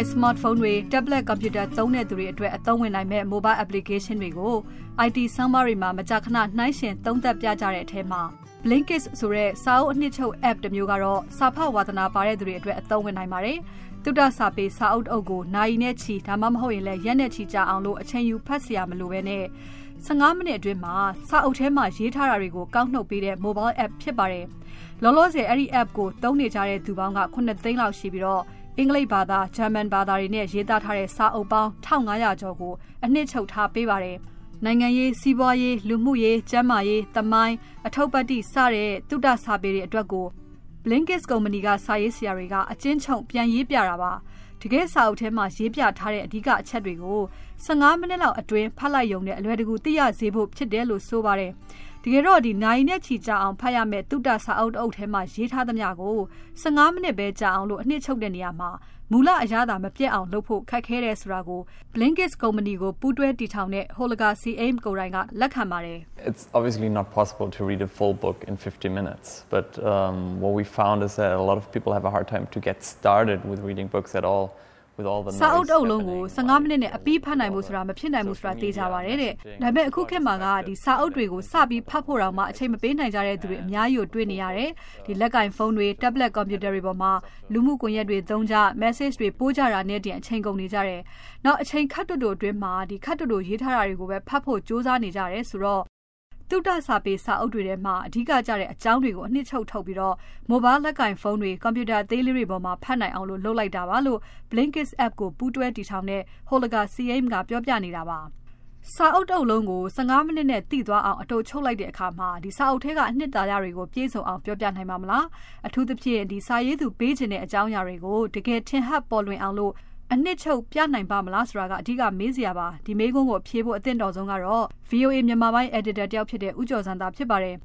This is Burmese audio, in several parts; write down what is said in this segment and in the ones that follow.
မိုင် smartphone တွေ tablet computer သုံးတဲ့သူတွေအတွက်အသုံးဝင်နိုင်မဲ့ mobile application တွေကို IT ဆောင်းပါးတွေမှာမကြာခဏနှိုင်းယှဉ်သုံးသပ်ပြကြတဲ့အထဲမှာ Blinkist ဆိုတဲ့စာအုပ်အနှစ်ချုပ် app တစ်မျိုးကတော့စာဖတ်ဝါသနာပါတဲ့သူတွေအတွက်အသုံးဝင်နိုင်ပါတယ်။တုဒ္ဒစာပေစာအုပ်အုပ်ကိုနိုင်နဲ့ချီဒါမှမဟုတ်ရင်လည်းရက်နဲ့ချီကြာအောင်လို့အချိန်ယူဖတ်စရာမလိုဘဲနဲ့15မိနစ်အတွင်းမှာစာအုပ်ထဲမှာရေးထားတာတွေကိုကောက်နှုတ်ပေးတဲ့ mobile app ဖြစ်ပါတယ်။လောလောဆယ်အဲ့ဒီ app ကိုသုံးနေကြတဲ့သူပေါင်းက9သိန်းလောက်ရှိပြီးတော့ အင်္ဂလိပ်ဘာသာဂျာမန်ဘာသာတွေနဲ့ရေးသားထားတဲ့စာအုပ်ပေါင်း1500ကျော်ကိုအနှစ်ချုပ်ထားပေးပါတယ်။နိုင်ငံရေးစီးပွားရေးလူမှုရေးကျန်းမာရေးသမိုင်းအထုပ်ပတ်တိစတဲ့တုဒ္ဒစာပေတွေအတွက်ကို Blinkist ကုမ္ပဏီကစာရေးဆရာတွေကအချင်းချုပ်ပြန်ရေးပြတာပါတကယ်စာအုပ်ထဲမှာရေးပြထားတဲ့အဓိကအချက်တွေကို15မိနစ်လောက်အတွင်းဖတ်လိုက်ရုံနဲ့အလွယ်တကူသိရစေဖို့ဖြစ်တယ်လို့ဆိုပါတယ် တကယ်တော့ဒီနိုင်နဲ့ချီကြအောင်ဖတ်ရမယ်တုတ္တစာအုပ်အုပ်ထဲမှာရေးထားသမျှကို15မိနစ်ပဲကြာအောင်လို့အနှစ်ချုပ်တဲ့နေရာမှာမူလအရသာမပြတ်အောင်လုပ်ဖို့ခက်ခဲတယ်ဆိုတာကို Blinkist ကုမ္ပဏီကိုပူးတွဲတည်ထောင်တဲ့ Holger C. Aim ကိုယ်တိုင်ကလက်ခံပါတယ် It's obviously not possible to read a full book in 50 minutes, but um, what we found is that a lot of people have a hard time to get started with reading books at all. စာအုပ်တုပ်လုံးကို15မိနစ်နဲ့အပြီးဖတ်နိုင်မှုဆိုတာမဖြစ်နိုင်ဘူးဆိုတာသိကြပါတယ်တဲ့။ဒါပေမဲ့အခုခေတ်မှာကဒီစာအုပ်တွေကိုစပြီးဖတ်ဖို့တောင်မှအချိန်မပေးနိုင်ကြတဲ့သူတွေအများကြီးကိုတွေ့နေရတယ်။ဒီလက်ကင်ဖုန်းတွေ tablet computer တွေပေါ်မှာလူမှုကွန်ရက်တွေသုံးကြ message တွေပို့ကြတာနဲ့တင်အချိန်ကုန်နေကြတယ်။နောက်အချိန်ခတ်တူတူအတွင်းမှာဒီခတ်တူတူရေးထားတာတွေကိုပဲဖတ်ဖို့ကြိုးစားနေကြတယ်ဆိုတော့ သုတစာပေစာအုပ်တွေထဲမှာအဓိကကျတဲ့အကြောင်းတွေကိုအနှစ်ချုပ်ထုတ်ပြီးတော့ mobile လက်ကင်ဖုန်းတွေကွန်ပျူတာအသေးလေးတွေပေါ်မှာဖတ်နိုင်အောင်လို့လုပ်လိုက်တာပါလို့ Blinkist app ကိုပူးတွဲတည်ထောင်တဲ့ Holger CM ကပြောပြနေတာပါစာအုပ်တုပ်လုံးကို15မိနစ်နဲ့တည်သွားအောင်အတူချုပ်လိုက်တဲ့အခါမှာဒီစာအုပ်ထဲကအနှစ်သာရတွေကိုပြည့်စုံအောင်ပြောပြနိုင်မှာမလားအထူးသဖြင့်ဒီစာရေးသူပေးခြင်းတဲ့အကြောင်းအရာတွေကိုတကယ်ထင်ဟပ်ပေါ်လွင်အောင်လို့ အနှစ်ချုပ်ပြနိုင်ပါမလားဆိုတာကအဓိကမေးစရာပါဒီမေးခွန်းကိုဖြေဖို့အသင့်တော်ဆုံးကတော့ VOA မြန်မာပိုင်း editor တယောက်ဖြစ်တဲ့ဦးကျော်စံသာဖြစ်ပါတယ်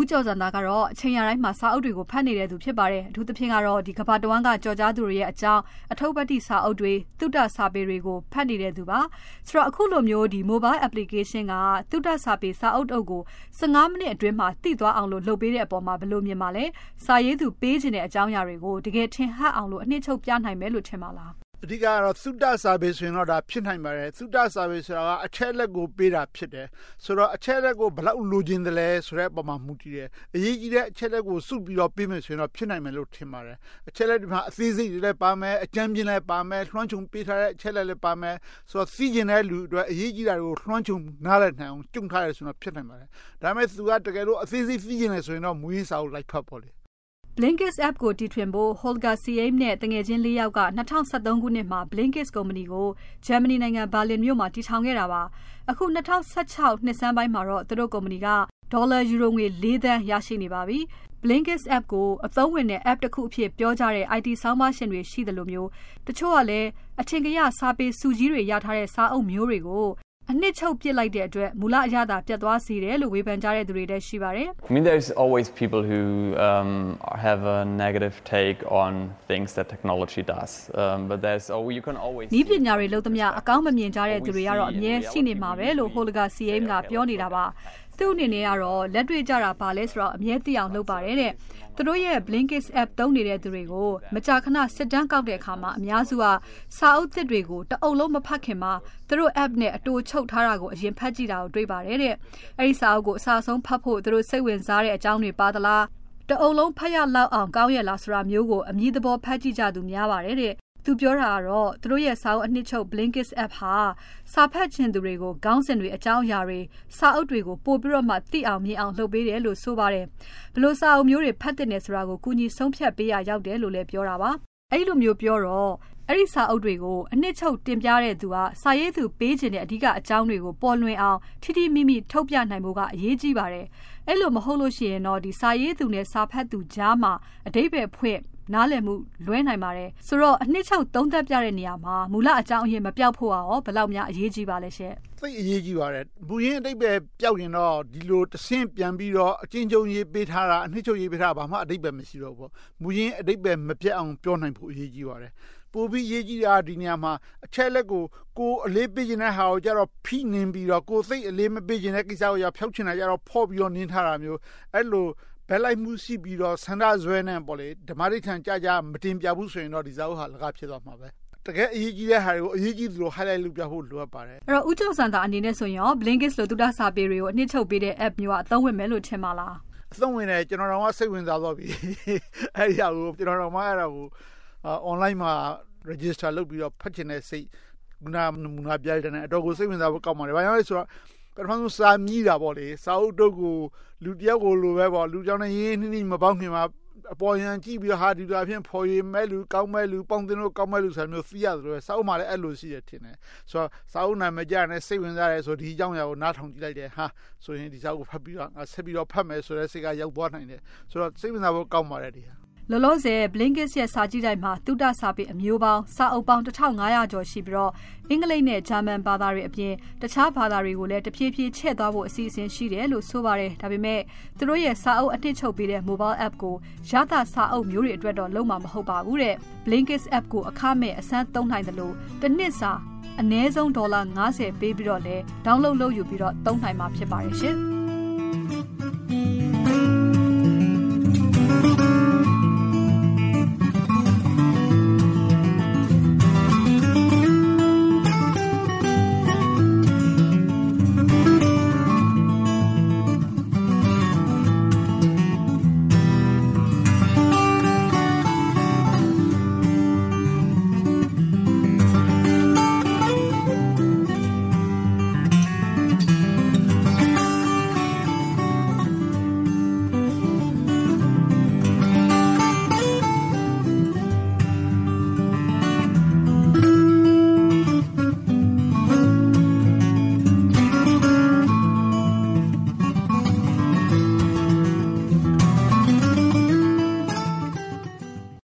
ဦးကျော်စံသာကတော့အချိန်ရတိုင်းမှာစာအုပ်တွေကိုဖတ်နေတဲ့သူဖြစ်ပါတယ်အထူးသဖြင့်ကတော့ဒီကဘာတဝမ်းကကြော်ကြားသူတွေရဲ့အကြောင်းအထုပ်ပတ်တိစာအုပ်တွေသုတစာပေတွေကိုဖတ်နေတဲ့သူပါဆိုတော့အခုလိုမျိုးဒီ mobile application ကသုတစာပေစာအုပ်အုပ်ကို15မိနစ်အတွင်းမှာတည်သွားအောင်လို့လုပ်ပေးတဲ့အပေါ်မှာဘယ်လိုမြင်ပါလဲစာရေးသူပေးခြင်းတဲ့အကြောင်းအရာတွေကိုတကယ်ထင်ဟပ်အောင်လို့အနှစ်ချုပ်ပြနိုင်မယ်လို့ထင်ပါလား အဓိကကတော့သုတစာပေဆိုရင်တော့ဒါဖြစ်နိုင်ပါတယ်သုတစာပေဆိုတာကအချက်လက်ကိုပေးတာဖြစ်တယ်ဆိုတော့အချက်လက်ကိုဘယ်လောက်လိုချင်တယ်လဲဆိုတဲ့ပုံမှာမူတည်တယ်အရေးကြီးတဲ့အချက်လက်ကိုစုပြီးတော့ပေးမယ်ဆိုရင်တော့ဖြစ်နိုင်မယ်လို့ထင်ပါတယ်အချက်လက်ဒီမှာအသေးစိတ်တွေလည်းပါမယ်အကြမ်းပြင်းလည်းပါမယ်လွှမ်းခြုံပေးထားတဲ့အချက်လက်လည်းပါမယ်ဆိုတော့သိကျင်တဲ့လူအတွက်အရေးကြီးတာတွေကိုလွှမ်းခြုံနားလည်နိုင်အောင်ကြုံထားရဆိုတော့ဖြစ်နိုင်ပါတယ်ဒါပေမဲ့သူကတကယ်လို့အသေးစိတ်သိကျင်တယ်ဆိုရင်တော့မူရင်းစာကိုလိုက်ဖတ်ပေါ့လေ Blinkist app ကိုတီထွင်ဖို့ Holger Siem နဲ့တငယ်ချင်း၄ယောက်က2013ခုနှစ်မှာ Blinkist ကုမ္ပဏီကိုဂျာမနီနိုင်ငံဘာလင်မြို့မှာတည်ထောင်ခဲ့တာပါ။အခု2016နှစ်ဆန်းပိုင်းမှာတော့သူတို့ကုမ္ပဏီကဒေါ်လာယူရိုငွေ၄သန်းရရှိနေပါပြီ။ Blinkist app ကိုအသုံးဝင်တဲ့ app တစ်ခုအဖြစ်ပြောကြတဲ့ IT ဆောင်းပါးရှင်တွေရှိတယ်လို့မျိုးတချို့ကလည်းအထင်ကရစာပေစုကြီးတွေရထားတဲ့စာအုပ်မျိုးတွေကို အနှစ်ချုပ်ပစ်လိုက်တဲ့အတွက်မူလအရသာပြတ်သွားစေတယ်လို့ဝေဖန်ကြတဲ့သူတွေလည်းရှိပါတယ် I mean there's always people who um, have a negative take on things that technology does um, but there's oh you can always ဤပညာတွေလုံးသမျှအကောင်းမမြင်ကြတဲ့သူတွေကတော့အမြဲရှိနေမှာပဲလို့ Holger CM ကပြောနေတာပါသူ့အနေနဲ့ကတော့လက်တွေ့ကြတာပါလဲဆိုတော့အမြဲသိအောင်လုပ်ပါတယ်တဲ့သူတို့ရဲ့ Blinkist app သုံးနေတဲ့သူတွေကိုမကြာခဏစစ်တမ်းကောက်တဲ့အခါမှာအများစုကစာအုပ်သစ်တွေကိုတအုပ်လုံးမဖတ်ခင်မှာသူတို့ app နဲ့အတူချုပ်ထားတာကိုအရင်ဖတ်ကြည့်တာကိုတွေ့ပါတယ်တဲ့အဲဒီစာအုပ်ကိုအစားဆုံးဖတ်ဖို့သူတို့စိတ်ဝင်စားတဲ့အကြောင်းတွေပါသလားတအုပ်လုံးဖတ်ရလောက်အောင်ကောင်းရလားဆိုတာမျိုးကိုအမြည်သဘောဖတ်ကြည့်ကြသူများပါတယ်တဲ့ သူပြောတာကတော့သူတို့ရဲ့စာအုပ်အနှစ်ချုပ် Blinkist app ဟာစာဖတ်ခြင်းသူတွေကိုခေါင်းစဉ်တွေအကြောင်းအရာတွေစာအုပ်တွေကိုပို့ပြီးတော့မှသိအောင်မြင်အောင်လုပ်ပေးတယ်လို့ဆိုပါတယ်ဘလို့စာအုပ်မျိုးတွေဖတ်တဲ့နေဆိုတာကိုကုညီဆုံးဖြတ်ပေးရရောက်တယ်လို့လည်းပြောတာပါအဲ့လိုမျိုးပြောတော့အဲ့ဒီစာအုပ်တွေကိုအနှစ်ချုပ်တင်ပြတဲ့သူကစာရေးသူပေးခြင်းတဲ့အဓိကအကြောင်းတွေကိုပေါ်လွင်အောင်ထိထိမိမိထုတ်ပြနိုင်ဖို့ကအရေးကြီးပါတယ်။အဲ့လိုမဟုတ်လို့ရှိရင်တော့ဒီစာရေးသူနဲ့စာဖတ်သူကြားမှာအတိတ်ပဲဖွင့် နားလည်မှုလွဲနိုင်ပါတယ်ဆိုတော့အနှစ်ချုပ်သုံးသပ်ပြတဲ့နေရာမှာမူလအကြောင်းအရင်းမပြောက်ဖို့ရောဘယ်လောက်များအရေးကြီးပါလဲရှင့်သိအရေးကြီးပါတယ်မူရင်းအတိတ်ပဲပြောက်ရင်တော့ဒီလိုတဆင့်ပြန်ပြီးတော့အချင်းချင်းရေးပေးထားတာအနှစ်ချုပ်ရေးပေးထားတာဘာမှအတိတ်ပဲမရှိတော့ဘူးမူရင်းအတိတ်ပဲမပြတ်အောင်ပြောနိုင်ဖို့အရေးကြီးပါတယ်ပိုပြီးရေးကြီးတာဒီနေရာမှာအချက်လက်ကိုကိုအလေးပေးခြင်းတဲ့ဟာကိုကြတော့ဖိနှင်းပြီးတော့ကိုစိတ်အလေးမပေးခြင်းတဲ့ကိစ္စကိုရဖျောက်ချင်တာကြတော့ဖော့ပြီးတော့နင်းထားတာမျိုးအဲ့လို ဘက်လိုက်မှုရှိပြီးတော့ဆန္ဒဇွဲနဲ့ပေါ့လေဓမ္မရိဋ္ဌာန်ကြကြမတင်ပြဘူးဆိုရင်တော့ဒီဇာတ်ဟာလကားဖြစ်သွားမှာပဲတကယ်အရေးကြီးတဲ့ဟာတွေကိုအရေးကြီးသလို highlight လုပ်ပြဖို့လိုအပ်ပါတယ်အဲ့တော့ဦးကျော်စံတာအနေနဲ့ဆိုရင်ရော Blinkist လို့သူတာစာပေတွေကိုအနှစ်ချုပ်ပေးတဲ့ app မျိုးကအသုံးဝင်မယ်လို့ထင်ပါလားအသုံးဝင်တယ်ကျွန်တော်တော့စိတ်ဝင်စားသွားပြီအဲ့ဒီဟာကိုကျွန်တော်တော့မှအဲ့ဒါကို online မှာ register လုပ်ပြီးတော့ဖတ်ချင်တဲ့စိတ်ခုနနမူနာပြရတဲ့အတော့ကိုစိတ်ဝင်စားဖို့ကောက်ပါတယ်။ဘာကြောင့်လဲဆိုတော့ ပထမဆုံးစာမြည်တာပေါ့လေစာအုပ်တုပ်ကိုလူတယောက်ကိုလိုပဲပေါ့လူကြောင့်လည်းရင်းနှီးနှီးမပေါင်းခင်မှာအပေါ်ယံကြည့်ပြီးဟာဒီလိုအဖြစ်ဖော်ရည်မဲ့လူကောင်းမဲ့လူပေါင်းတင်လို့ကောင်းမဲ့လူဆိုမျိုးသိရတယ်လို့စာအုပ်မှာလည်းအဲ့လိုရှိတယ်ထင်တယ်ဆိုတော့စာအုပ်နာမကြနဲ့စိတ်ဝင်စားတယ်ဆိုဒီအကြောင်းအရာကိုနားထောင်ကြည့်လိုက်တယ်ဟာဆိုရင်ဒီစာအုပ်ကိုဖတ်ပြီးတော့ဆက်ပြီးတော့ဖတ်မယ်ဆိုတဲ့စိတ်ကရောက်သွားနိုင်တယ်ဆိုတော့စိတ်ဝင်စားဖို့ကောင်းပါတယ်ဒီဟာ လောလောဆယ် Blinkist ရဲ့စာကြည့်တိုင်းမှာ သုတစာပေအမျိုးပေါင်း စာအုပ်ပေါင်း1500ကျော်ရှိပြီးတော့အင်္ဂလိပ်နဲ့ ဂျာမန်ဘာသာတွေအပြင် တခြားဘာသာတွေကိုလည်း တဖြည်းဖြည်းချဲ့သွားဖို့ အစီအစဉ်ရှိတယ်လို့ဆိုပါတယ်။ဒါပေမဲ့ သူတို့ရဲ့ စာအုပ်အနှစ်ချုပ်ပေးတဲ့ mobile app ကိုရတာစာအုပ်မျိုးတွေအတွက်တော့ လုံးဝမဟုတ်ပါဘူးတဲ့။ Blinkist app ကို အခမဲ့ အစမ်းသုံးနိုင်တယ်လို့တစ်နှစ်စာ အနည်းဆုံး ဒေါ်လာ90ပေးပြီးတော့လဲ download လုပ်ယူပြီးတော့သုံးနိုင်မှာဖြစ်ပါတယ်ရှင်။